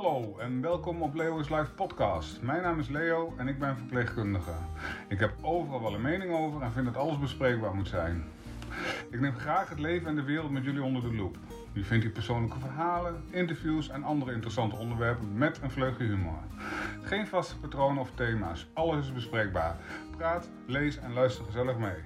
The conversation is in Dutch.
Hallo en welkom op Leo's Live Podcast. Mijn naam is Leo en ik ben verpleegkundige. Ik heb overal wel een mening over en vind dat alles bespreekbaar moet zijn. Ik neem graag het leven en de wereld met jullie onder de loep. Je vindt hier persoonlijke verhalen, interviews en andere interessante onderwerpen met een vleugje humor. Geen vaste patronen of thema's, alles is bespreekbaar. Praat, lees en luister gezellig mee.